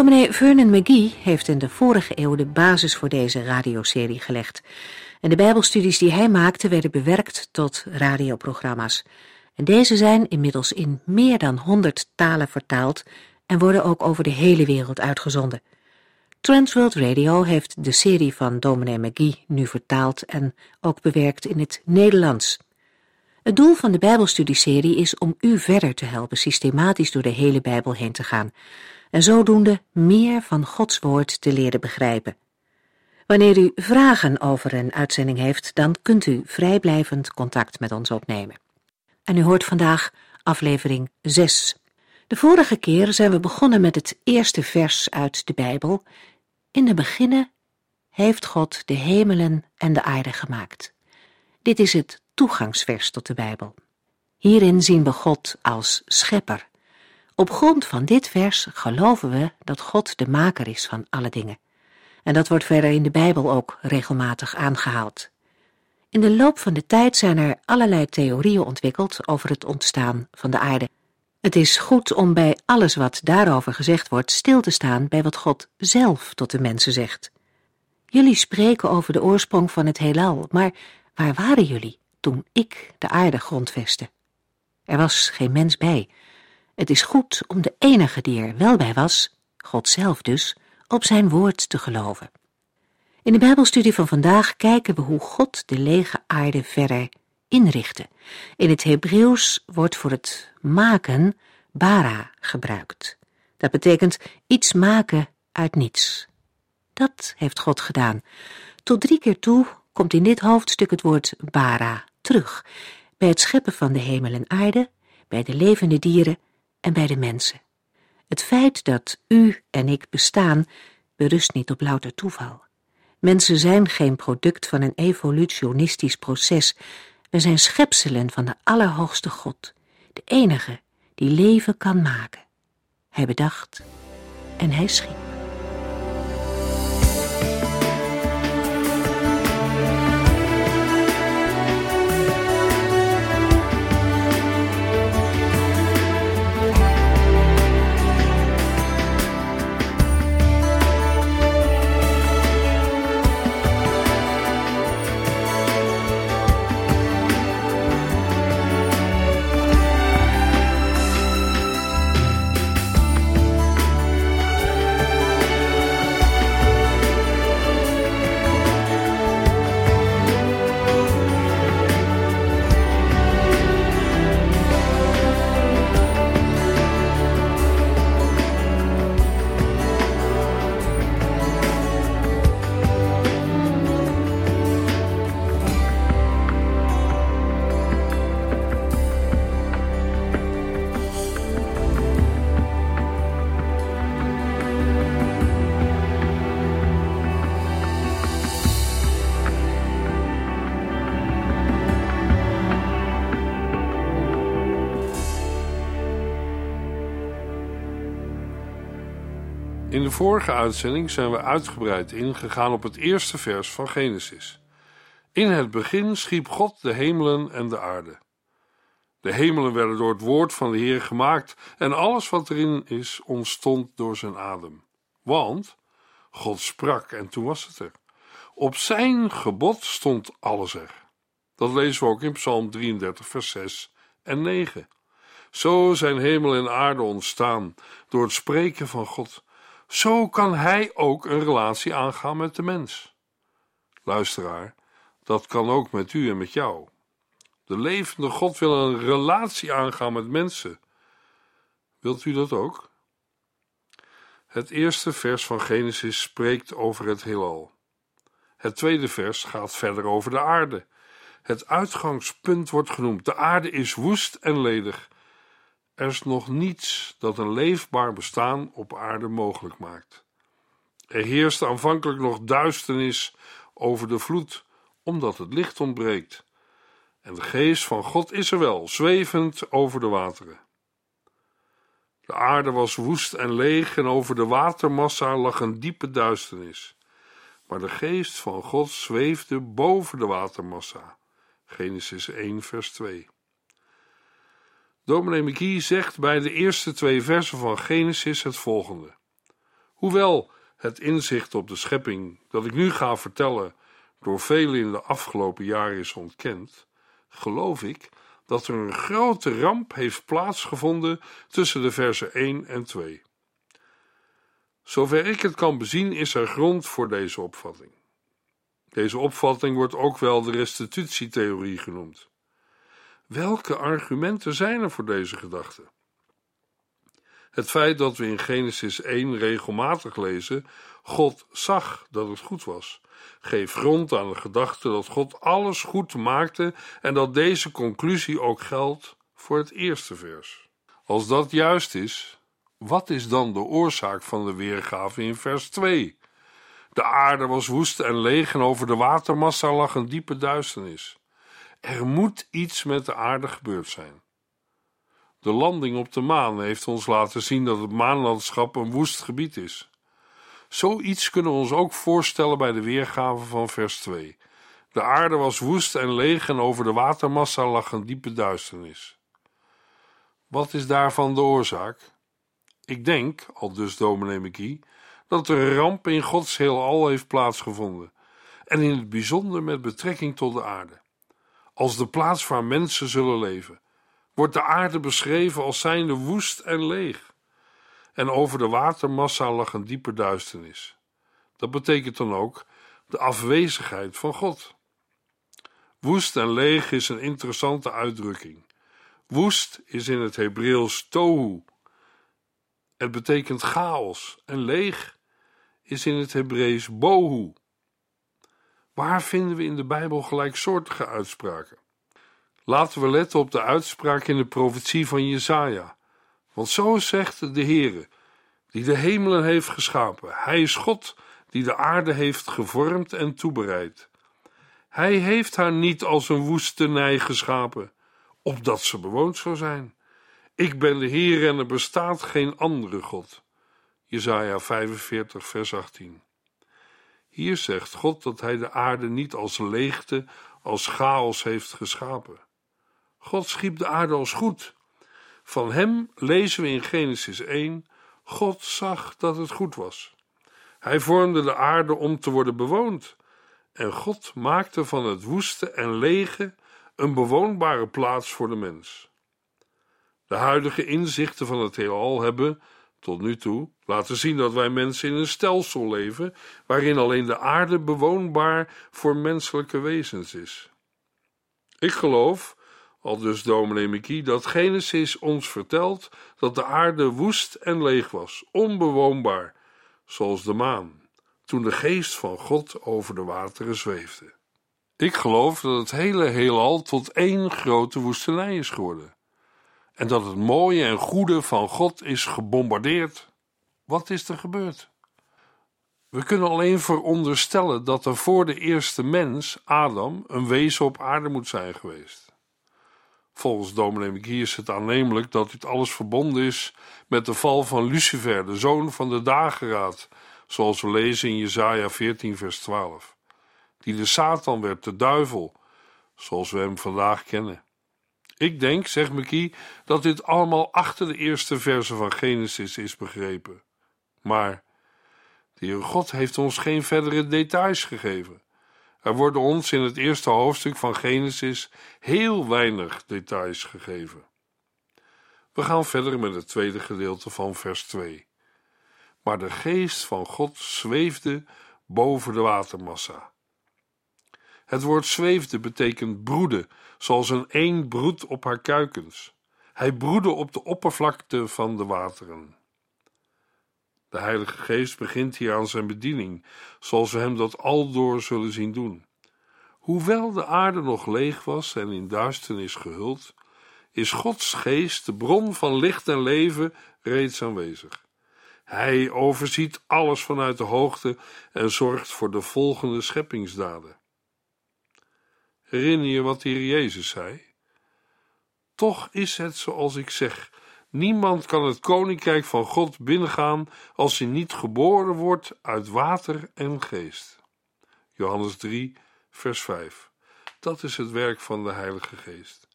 Dominee Vernon McGee heeft in de vorige eeuw de basis voor deze radioserie gelegd. En de Bijbelstudies die hij maakte werden bewerkt tot radioprogramma's. En deze zijn inmiddels in meer dan 100 talen vertaald en worden ook over de hele wereld uitgezonden. Transworld Radio heeft de serie van Dominee McGee nu vertaald en ook bewerkt in het Nederlands. Het doel van de Bijbelstudieserie is om u verder te helpen systematisch door de hele Bijbel heen te gaan en zodoende meer van Gods woord te leren begrijpen. Wanneer u vragen over een uitzending heeft, dan kunt u vrijblijvend contact met ons opnemen. En u hoort vandaag aflevering 6. De vorige keer zijn we begonnen met het eerste vers uit de Bijbel. In de beginnen heeft God de hemelen en de aarde gemaakt. Dit is het toegangsvers tot de Bijbel. Hierin zien we God als schepper. Op grond van dit vers geloven we dat God de maker is van alle dingen. En dat wordt verder in de Bijbel ook regelmatig aangehaald. In de loop van de tijd zijn er allerlei theorieën ontwikkeld over het ontstaan van de aarde. Het is goed om bij alles wat daarover gezegd wordt stil te staan bij wat God zelf tot de mensen zegt. Jullie spreken over de oorsprong van het heelal, maar waar waren jullie toen ik de aarde grondvestte? Er was geen mens bij. Het is goed om de enige die er wel bij was, God zelf dus, op zijn woord te geloven. In de Bijbelstudie van vandaag kijken we hoe God de lege aarde verder inrichtte. In het Hebreeuws wordt voor het maken bara gebruikt. Dat betekent iets maken uit niets. Dat heeft God gedaan. Tot drie keer toe komt in dit hoofdstuk het woord bara terug, bij het scheppen van de hemel en aarde, bij de levende dieren en bij de mensen. Het feit dat u en ik bestaan berust niet op louter toeval. Mensen zijn geen product van een evolutionistisch proces. We zijn schepselen van de Allerhoogste God, de enige die leven kan maken. Hij bedacht en hij schiep. Vorige uitzending zijn we uitgebreid ingegaan op het eerste vers van Genesis. In het begin schiep God de hemelen en de aarde. De hemelen werden door het woord van de Heer gemaakt en alles wat erin is ontstond door zijn adem. Want God sprak en toen was het er. Op zijn gebod stond alles er. Dat lezen we ook in Psalm 33, vers 6 en 9. Zo zijn hemel en aarde ontstaan door het spreken van God. Zo kan hij ook een relatie aangaan met de mens. Luisteraar, dat kan ook met u en met jou. De levende God wil een relatie aangaan met mensen. Wilt u dat ook? Het eerste vers van Genesis spreekt over het heelal. Het tweede vers gaat verder over de aarde. Het uitgangspunt wordt genoemd: de aarde is woest en ledig Er is nog niets dat een leefbaar bestaan op aarde mogelijk maakt. Er heerst aanvankelijk nog duisternis over de vloed, omdat het licht ontbreekt. En de geest van God is er wel, zwevend over de wateren. De aarde was woest en leeg en over de watermassa lag een diepe duisternis. Maar de geest van God zweefde boven de watermassa. Genesis 1, vers 2. Dominee McGee zegt bij de eerste twee versen van Genesis het volgende. Hoewel het inzicht op de schepping dat ik nu ga vertellen door velen in de afgelopen jaren is ontkend, geloof ik dat er een grote ramp heeft plaatsgevonden tussen de versen 1 en 2. Zover ik het kan bezien, is er grond voor deze opvatting. Deze opvatting wordt ook wel de restitutietheorie genoemd. Welke argumenten zijn er voor deze gedachte? Het feit dat we in Genesis 1 regelmatig lezen: God zag dat het goed was, geeft grond aan de gedachte dat God alles goed maakte en dat deze conclusie ook geldt voor het eerste vers. Als dat juist is, wat is dan de oorzaak van de weergave in vers 2? De aarde was woest en leeg en over de watermassa lag een diepe duisternis. Er moet iets met de aarde gebeurd zijn. De landing op de maan heeft ons laten zien dat het maanlandschap een woest gebied is. Zoiets kunnen we ons ook voorstellen bij de weergave van vers 2. De aarde was woest en leeg en over de watermassa lag een diepe duisternis. Wat is daarvan de oorzaak? Ik denk, al dus dominee McGee, dat er een ramp in Gods heelal heeft plaatsgevonden, en in het bijzonder met betrekking tot de aarde. Als de plaats waar mensen zullen leven, wordt de aarde beschreven als zijnde woest en leeg. En over de watermassa lag een diepe duisternis. Dat betekent dan ook de afwezigheid van God. Woest en leeg is een interessante uitdrukking. Woest is in het Hebreeuws tohu. Het betekent chaos en leeg is in het Hebreeuws bohu. Waar vinden we in de Bijbel gelijksoortige uitspraken? Laten we letten op de uitspraak in de profetie van Jesaja. Want zo zegt de Heere, die de hemelen heeft geschapen. Hij is God, die de aarde heeft gevormd en toebereid. Hij heeft haar niet als een woestenij geschapen, opdat ze bewoond zou zijn. Ik ben de Heer en er bestaat geen andere God. Jesaja 45, vers 18. Hier zegt God dat hij de aarde niet als leegte, als chaos heeft geschapen. God schiep de aarde als goed. Van hem lezen we in Genesis 1: God zag dat het goed was. Hij vormde de aarde om te worden bewoond. En God maakte van het woeste en lege een bewoonbare plaats voor de mens. De huidige inzichten van het heelal hebben, tot nu toe, laten zien dat wij mensen in een stelsel leven waarin alleen de aarde bewoonbaar voor menselijke wezens is. Ik geloof al dus dominee Mickey, dat Genesis ons vertelt dat de aarde woest en leeg was, onbewoonbaar, zoals de maan, toen de geest van God over de wateren zweefde. Ik geloof dat het hele heelal tot één grote woestenij is geworden. En dat het mooie en goede van God is gebombardeerd. Wat is er gebeurd? We kunnen alleen veronderstellen dat er voor de eerste mens, Adam, een wezen op aarde moet zijn geweest. Volgens dominee McGee is het aannemelijk dat dit alles verbonden is met de val van Lucifer, de zoon van de dageraad, zoals we lezen in Jesaja 14 vers 12, die de Satan werd, de duivel, zoals we hem vandaag kennen. Ik denk, zegt McGee, dat dit allemaal achter de eerste verse van Genesis is begrepen. Maar de Heer God heeft ons geen verdere details gegeven. Er worden ons in het eerste hoofdstuk van Genesis heel weinig details gegeven. We gaan verder met het tweede gedeelte van vers 2. Maar de geest van God zweefde boven de watermassa. Het woord zweefde betekent broeden, zoals een een broedt op haar kuikens. Hij broedde op de oppervlakte van de wateren. De Heilige Geest begint hier aan zijn bediening, zoals we hem dat aldoor zullen zien doen. Hoewel de aarde nog leeg was en in duisternis gehuld, is Gods geest, de bron van licht en leven, reeds aanwezig. Hij overziet alles vanuit de hoogte en zorgt voor de volgende scheppingsdaden. Herinner je wat hier Jezus zei? Toch is het zoals ik zeg: niemand kan het koninkrijk van God binnengaan als hij niet geboren wordt uit water en geest. Johannes 3, vers 5. Dat is het werk van de Heilige Geest.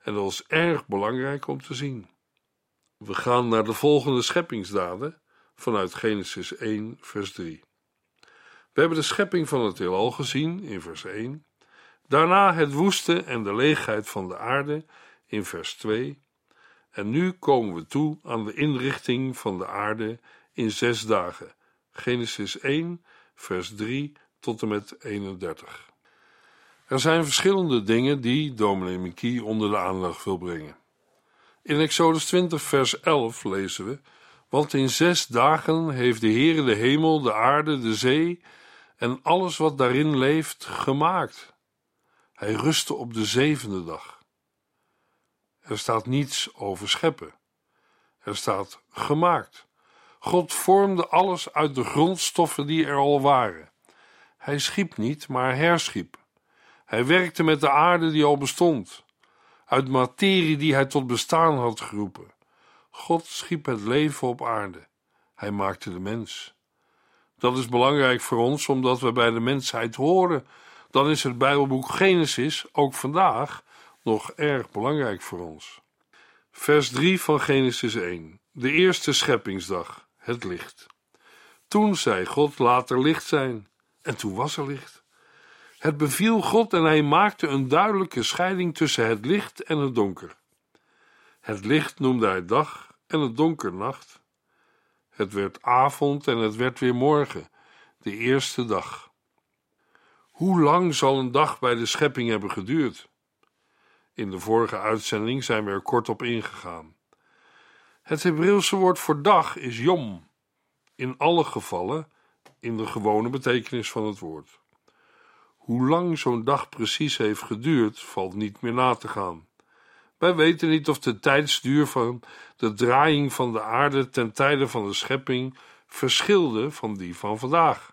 En dat is erg belangrijk om te zien. We gaan naar de volgende scheppingsdaden vanuit Genesis 1, vers 3. We hebben de schepping van het heelal gezien in vers 1. Daarna het woeste en de leegheid van de aarde in vers 2. En nu komen we toe aan de inrichting van de aarde in zes dagen. Genesis 1, vers 3 tot en met 31. Er zijn verschillende dingen die dominee Mickey onder de aandacht wil brengen. In Exodus 20, vers 11 lezen we: Want in zes dagen heeft de Heere de hemel, de aarde, de zee en alles wat daarin leeft gemaakt. Hij rustte op de zevende dag. Er staat niets over scheppen. Er staat gemaakt. God vormde alles uit de grondstoffen die er al waren. Hij schiep niet, maar herschiep. Hij werkte met de aarde die al bestond, uit materie die hij tot bestaan had geroepen. God schiep het leven op aarde. Hij maakte de mens. Dat is belangrijk voor ons, omdat we bij de mensheid horen. Dan is het Bijbelboek Genesis ook vandaag nog erg belangrijk voor ons. Vers 3 van Genesis 1. De eerste scheppingsdag, het licht. Toen zei God: Laat er licht zijn. En toen was er licht. Het beviel God en hij maakte een duidelijke scheiding tussen het licht en het donker. Het licht noemde hij dag en het donker nacht. Het werd avond en het werd weer morgen, de eerste dag. Hoe lang zal een dag bij de schepping hebben geduurd? In de vorige uitzending zijn we er kort op ingegaan. Het Hebreeuwse woord voor dag is yom, in alle gevallen in de gewone betekenis van het woord. Hoe lang zo'n dag precies heeft geduurd, valt niet meer na te gaan. Wij weten niet of de tijdsduur van de draaiing van de aarde ten tijde van de schepping verschilde van die van vandaag.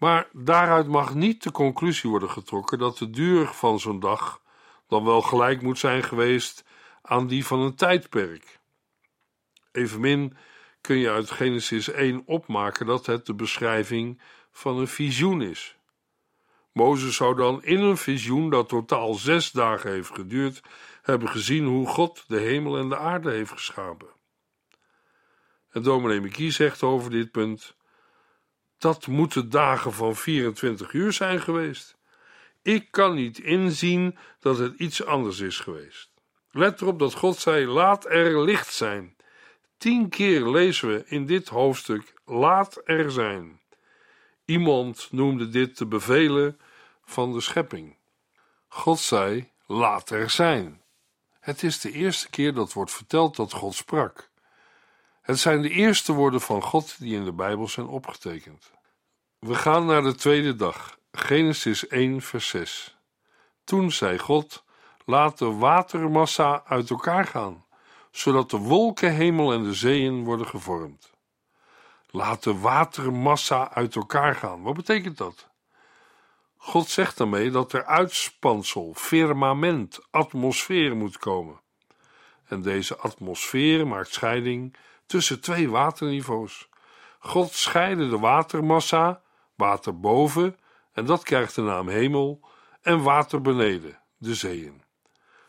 Maar daaruit mag niet de conclusie worden getrokken dat de duur van zo'n dag dan wel gelijk moet zijn geweest aan die van een tijdperk. Evenmin kun je uit Genesis 1 opmaken dat het de beschrijving van een visioen is. Mozes zou dan in een visioen dat totaal zes dagen heeft geduurd, hebben gezien hoe God de hemel en de aarde heeft geschapen. En dominee Mikie zegt over dit punt: dat moeten dagen van 24 uur zijn geweest. Ik kan niet inzien dat het iets anders is geweest. Let erop dat God zei: laat er licht zijn. Tien keer lezen we in dit hoofdstuk: laat er zijn. Iemand noemde dit de bevelen van de schepping. God zei: laat er zijn. Het is de eerste keer dat wordt verteld dat God sprak. Het zijn de eerste woorden van God die in de Bijbel zijn opgetekend. We gaan naar de tweede dag, Genesis 1, vers 6. Toen zei God: Laat de watermassa uit elkaar gaan, zodat de wolkenhemel en de zeeën worden gevormd. Laat de watermassa uit elkaar gaan. Wat betekent dat? God zegt daarmee dat er uitspansel, firmament, atmosfeer moet komen. En deze atmosfeer maakt scheiding tussen twee waterniveaus. God scheidde de watermassa, water boven, en dat krijgt de naam hemel, en water beneden, de zeeën.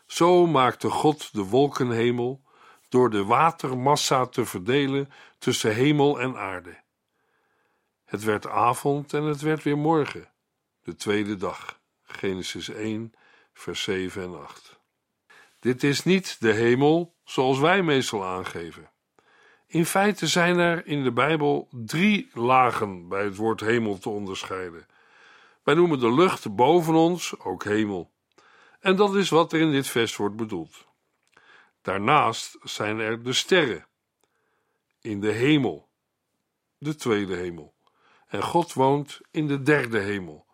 Zo maakte God de wolkenhemel door de watermassa te verdelen tussen hemel en aarde. Het werd avond en het werd weer morgen, de tweede dag. Genesis 1, vers 7 en 8. Dit is niet de hemel zoals wij meestal aangeven. In feite zijn er in de Bijbel drie lagen bij het woord hemel te onderscheiden. Wij noemen de lucht boven ons ook hemel. En dat is wat er in dit vers wordt bedoeld. Daarnaast zijn er de sterren in de hemel, de tweede hemel. En God woont in de derde hemel.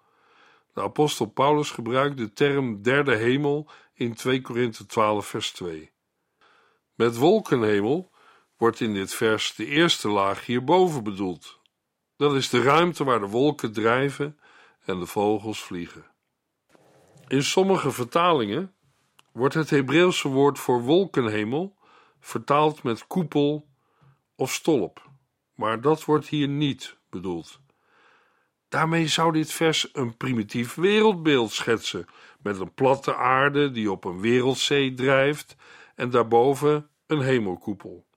De apostel Paulus gebruikt de term derde hemel in 2 Korinthe 12 vers 2. Met wolkenhemel wordt in dit vers de eerste laag hierboven bedoeld. Dat is de ruimte waar de wolken drijven en de vogels vliegen. In sommige vertalingen wordt het Hebreeuwse woord voor wolkenhemel vertaald met koepel of stolp, maar dat wordt hier niet bedoeld. Daarmee zou dit vers een primitief wereldbeeld schetsen, met een platte aarde die op een wereldzee drijft en daarboven een hemelkoepel.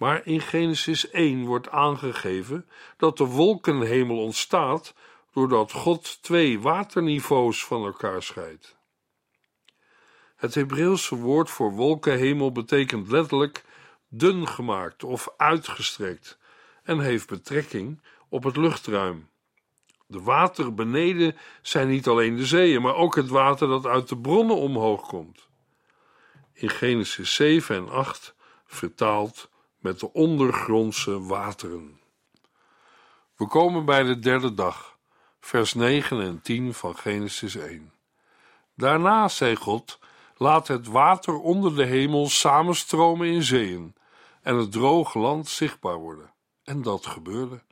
Maar in Genesis 1 wordt aangegeven dat de wolkenhemel ontstaat doordat God twee waterniveaus van elkaar scheidt. Het Hebreeuwse woord voor wolkenhemel betekent letterlijk dun gemaakt of uitgestrekt en heeft betrekking op het luchtruim. De wateren beneden zijn niet alleen de zeeën, maar ook het water dat uit de bronnen omhoog komt. In Genesis 7 en 8 vertaald met de ondergrondse wateren. We komen bij de derde dag, vers 9 en 10 van Genesis 1. Daarna zei God: Laat het water onder de hemel samenstromen in zeeën en het droge land zichtbaar worden. En dat gebeurde.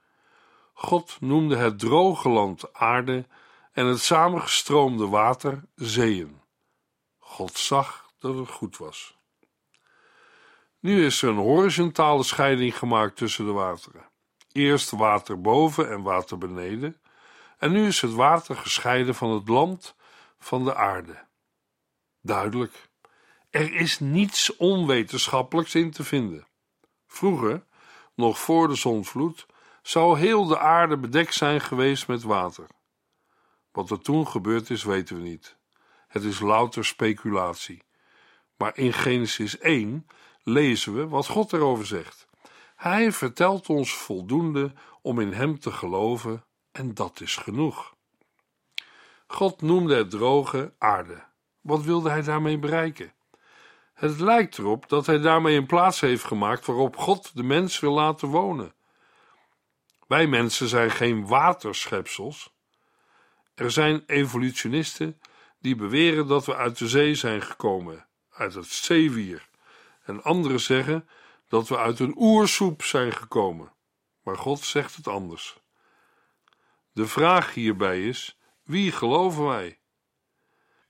God noemde het droge land aarde en het samengestroomde water zeeën. God zag dat het goed was. Nu is er een horizontale scheiding gemaakt tussen de wateren. Eerst water boven en water beneden, en nu is het water gescheiden van het land van de aarde. Duidelijk, er is niets onwetenschappelijks in te vinden. Vroeger, nog voor de zonvloed, zou heel de aarde bedekt zijn geweest met water. Wat er toen gebeurd is, weten we niet. Het is louter speculatie. Maar in Genesis 1 lezen we wat God erover zegt. Hij vertelt ons voldoende om in Hem te geloven, en dat is genoeg. God noemde het droge aarde. Wat wilde Hij daarmee bereiken? Het lijkt erop dat Hij daarmee een plaats heeft gemaakt waarop God de mens wil laten wonen. Wij mensen zijn geen waterschepsels. Er zijn evolutionisten die beweren dat we uit de zee zijn gekomen, uit het zeewier. En anderen zeggen dat we uit een oersoep zijn gekomen. Maar God zegt het anders. De vraag hierbij is: wie geloven wij?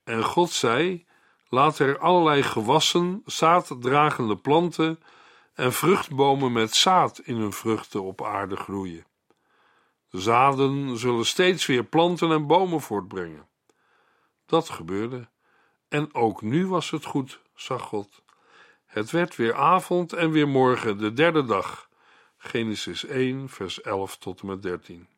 En God zei: Laat er allerlei gewassen, zaaddragende planten en vruchtbomen met zaad in hun vruchten op aarde groeien. De zaden zullen steeds weer planten en bomen voortbrengen. Dat gebeurde. En ook nu was het goed, zag God. Het werd weer avond en weer morgen, de derde dag. Genesis 1, vers 11 tot en met 13.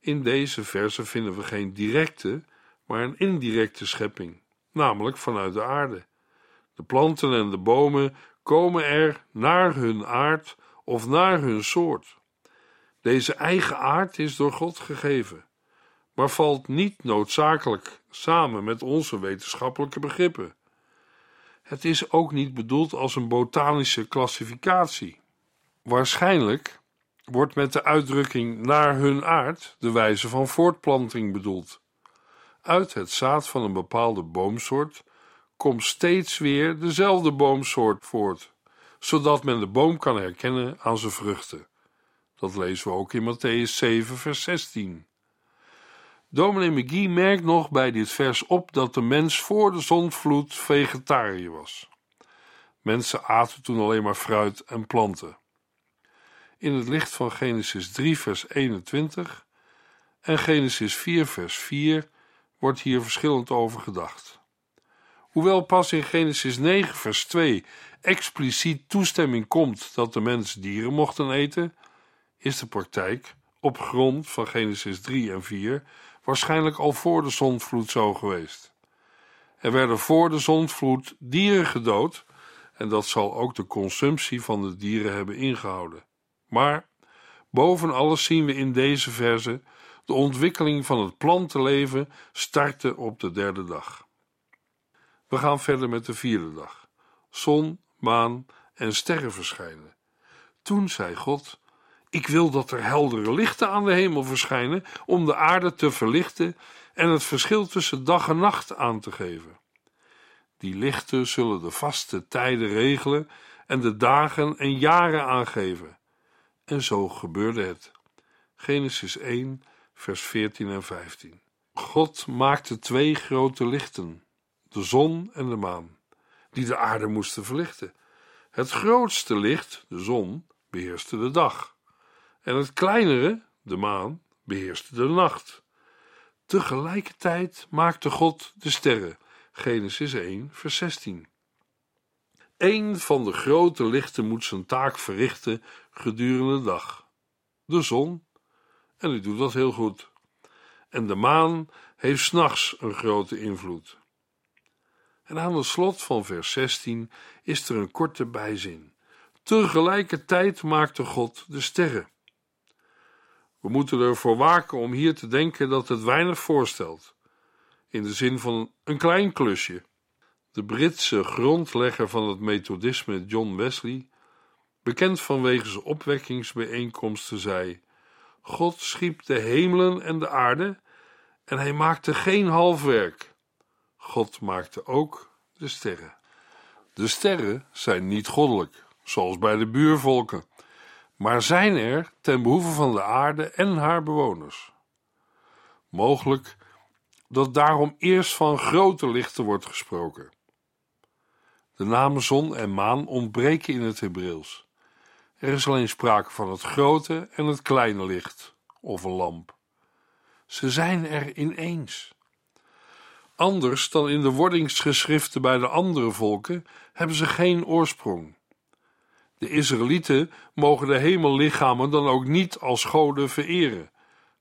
In deze verse vinden we geen directe, maar een indirecte schepping, namelijk vanuit de aarde. De planten en de bomen komen er naar hun aard of naar hun soort. Deze eigen aard is door God gegeven, maar valt niet noodzakelijk samen met onze wetenschappelijke begrippen. Het is ook niet bedoeld als een botanische klassificatie. Waarschijnlijk wordt met de uitdrukking naar hun aard de wijze van voortplanting bedoeld. Uit het zaad van een bepaalde boomsoort komt steeds weer dezelfde boomsoort voort, zodat men de boom kan herkennen aan zijn vruchten. Dat lezen we ook in Matthäus 7, vers 16. Dominee McGee merkt nog bij dit vers op dat de mens voor de zondvloed vegetariër was. Mensen aten toen alleen maar fruit en planten. In het licht van Genesis 3, vers 21 en Genesis 4, vers 4 wordt hier verschillend over gedacht. Hoewel pas in Genesis 9, vers 2 expliciet toestemming komt dat de mens dieren mochten eten, is de praktijk, op grond van Genesis 3 en 4, waarschijnlijk al voor de zondvloed zo geweest. Er werden voor de zondvloed dieren gedood en dat zal ook de consumptie van de dieren hebben ingehouden. Maar boven alles zien we in deze verse de ontwikkeling van het plantenleven starten op de derde dag. We gaan verder met de vierde dag. Zon, maan en sterren verschijnen. Toen zei God: Ik wil dat er heldere lichten aan de hemel verschijnen om de aarde te verlichten en het verschil tussen dag en nacht aan te geven. Die lichten zullen de vaste tijden regelen en de dagen en jaren aangeven. En zo gebeurde het. Genesis 1, vers 14 en 15. God maakte twee grote lichten, de zon en de maan, die de aarde moesten verlichten. Het grootste licht, de zon, beheerste de dag, en het kleinere, de maan, beheerste de nacht. Tegelijkertijd maakte God de sterren. Genesis 1, vers 16. Eén van de grote lichten moet zijn taak verrichten gedurende de dag. De zon, en die doet dat heel goed. En de maan heeft s'nachts een grote invloed. En aan het slot van vers 16 is er een korte bijzin. Tegelijkertijd maakte God de sterren. We moeten ervoor waken om hier te denken dat het weinig voorstelt, in de zin van een klein klusje. De Britse grondlegger van het methodisme John Wesley, bekend vanwege zijn opwekkingsbijeenkomsten, zei: God schiep de hemelen en de aarde en hij maakte geen halfwerk. God maakte ook de sterren. De sterren zijn niet goddelijk, zoals bij de buurvolken maar zijn er ten behoeve van de aarde en haar bewoners. Mogelijk dat daarom eerst van grote lichten wordt gesproken. De namen zon en maan ontbreken in het Hebreeuws. Er is alleen sprake van het grote en het kleine licht, of een lamp. Ze zijn er ineens. Anders dan in de wordingsgeschriften bij de andere volken hebben ze geen oorsprong. De Israëlieten mogen de hemellichamen dan ook niet als goden vereren.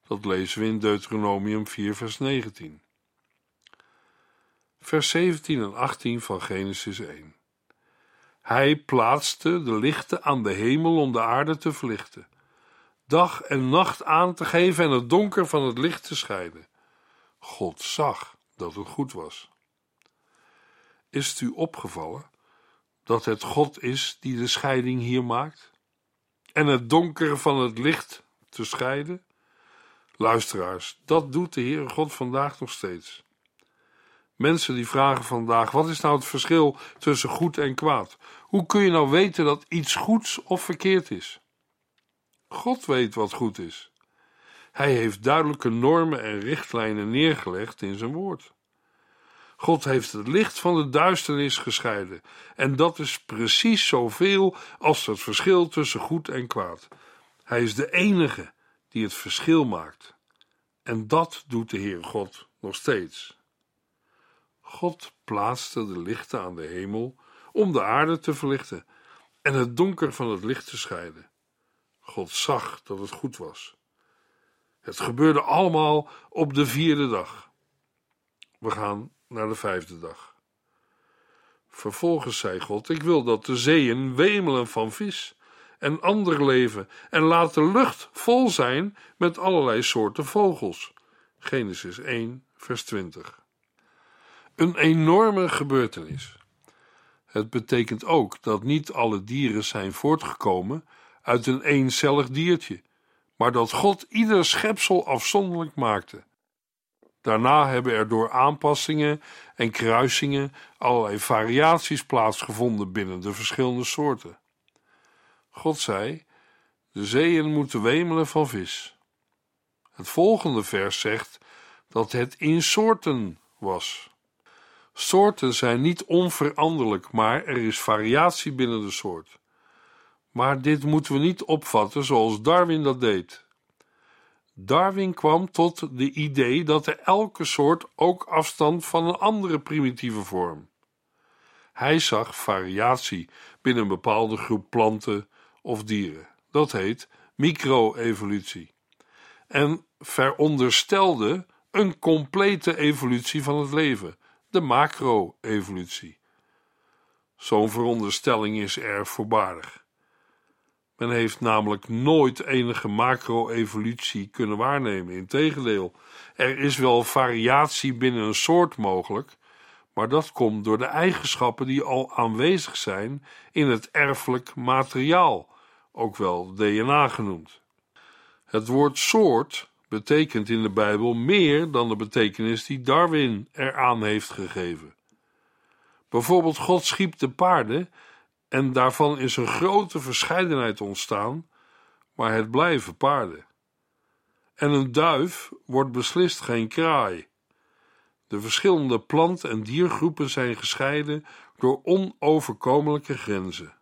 Dat lezen we in Deuteronomium 4, vers 19. Vers 17 en 18 van Genesis 1. Hij plaatste de lichten aan de hemel om de aarde te verlichten, dag en nacht aan te geven en het donker van het licht te scheiden. God zag dat het goed was. Is het u opgevallen dat het God is die de scheiding hier maakt? En het donkere van het licht te scheiden? Luisteraars, dat doet de Heere God vandaag nog steeds. Mensen die vragen vandaag: wat is nou het verschil tussen goed en kwaad? Hoe kun je nou weten dat iets goeds of verkeerd is? God weet wat goed is. Hij heeft duidelijke normen en richtlijnen neergelegd in zijn woord. God heeft het licht van de duisternis gescheiden. En dat is precies zoveel als het verschil tussen goed en kwaad. Hij is de enige die het verschil maakt. En dat doet de Heer God nog steeds. God plaatste de lichten aan de hemel om de aarde te verlichten en het donker van het licht te scheiden. God zag dat het goed was. Het gebeurde allemaal op de vierde dag. We gaan naar de vijfde dag. Vervolgens zei God: Ik wil dat de zeeën wemelen van vis en ander leven, en laat de lucht vol zijn met allerlei soorten vogels. Genesis 1, vers 20. Een enorme gebeurtenis. Het betekent ook dat niet alle dieren zijn voortgekomen uit een eencellig diertje, maar dat God ieder schepsel afzonderlijk maakte. Daarna hebben er door aanpassingen en kruisingen allerlei variaties plaatsgevonden binnen de verschillende soorten. God zei: De zeeën moeten wemelen van vis. Het volgende vers zegt dat het in soorten was. Soorten zijn niet onveranderlijk, maar er is variatie binnen de soort. Maar dit moeten we niet opvatten zoals Darwin dat deed. Darwin kwam tot de idee dat elke soort ook afstand van een andere primitieve vorm. Hij zag variatie binnen een bepaalde groep planten of dieren. Dat heet micro-evolutie. En veronderstelde een complete evolutie van het leven, de macro-evolutie. Zo'n veronderstelling is erg voorbarig. Men heeft namelijk nooit enige macro-evolutie kunnen waarnemen. Integendeel, er is wel variatie binnen een soort mogelijk, maar dat komt door de eigenschappen die al aanwezig zijn in het erfelijk materiaal, ook wel DNA genoemd. Het woord soort betekent in de Bijbel meer dan de betekenis die Darwin eraan heeft gegeven. Bijvoorbeeld, God schiep de paarden en daarvan is een grote verscheidenheid ontstaan, maar het blijven paarden. En een duif wordt beslist geen kraai. De verschillende plant- en diergroepen zijn gescheiden door onoverkomelijke grenzen.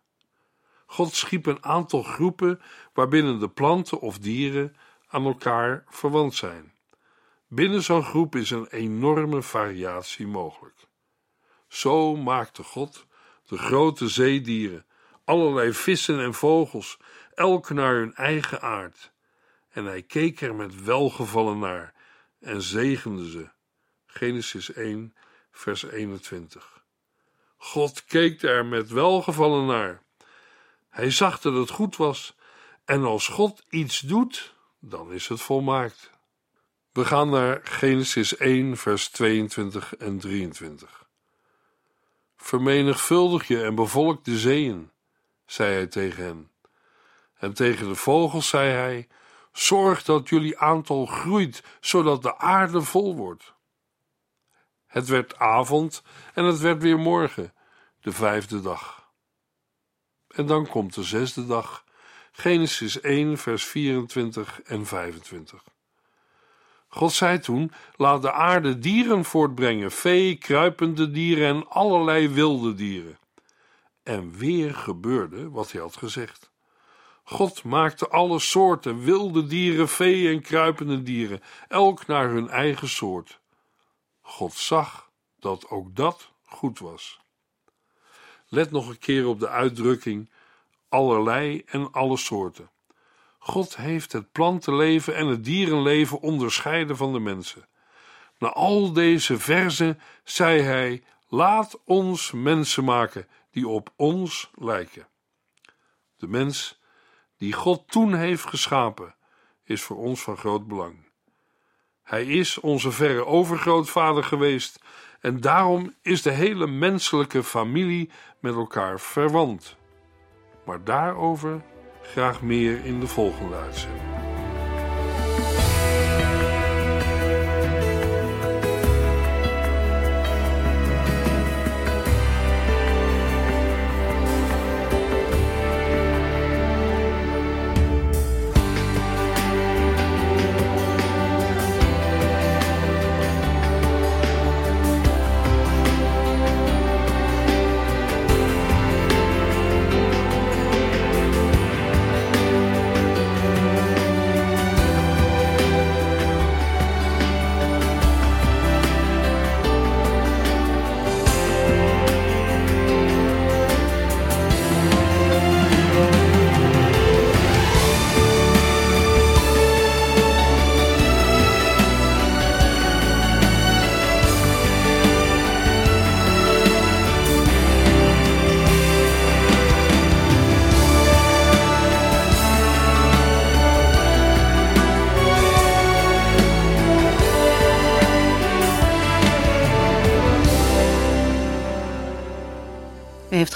God schiep een aantal groepen waarbinnen de planten of dieren aan elkaar verwant zijn. Binnen zo'n groep is een enorme variatie mogelijk. Zo maakte God de grote zeedieren, allerlei vissen en vogels, elk naar hun eigen aard. En hij keek er met welgevallen naar en zegende ze. Genesis 1, vers 21. God keek er met welgevallen naar. Hij zag dat het goed was, en als God iets doet, dan is het volmaakt. We gaan naar Genesis 1, vers 22 en 23. Vermenigvuldig je en bevolk de zeeën, zei hij tegen hen. En tegen de vogels zei hij: Zorg dat jullie aantal groeit, zodat de aarde vol wordt. Het werd avond en het werd weer morgen, de vijfde dag. En dan komt de zesde dag, Genesis 1, vers 24 en 25. God zei toen: Laat de aarde dieren voortbrengen, vee, kruipende dieren en allerlei wilde dieren. En weer gebeurde wat hij had gezegd. God maakte alle soorten, wilde dieren, vee en kruipende dieren, elk naar hun eigen soort. God zag dat ook dat goed was. Let nog een keer op de uitdrukking allerlei en alle soorten. God heeft het plantenleven en het dierenleven onderscheiden van de mensen. Na al deze verzen zei hij: Laat ons mensen maken die op ons lijken. De mens die God toen heeft geschapen, is voor ons van groot belang. Hij is onze verre overgrootvader geweest en daarom is de hele menselijke familie met elkaar verwant. Maar daarover graag meer in de volgende uitzending.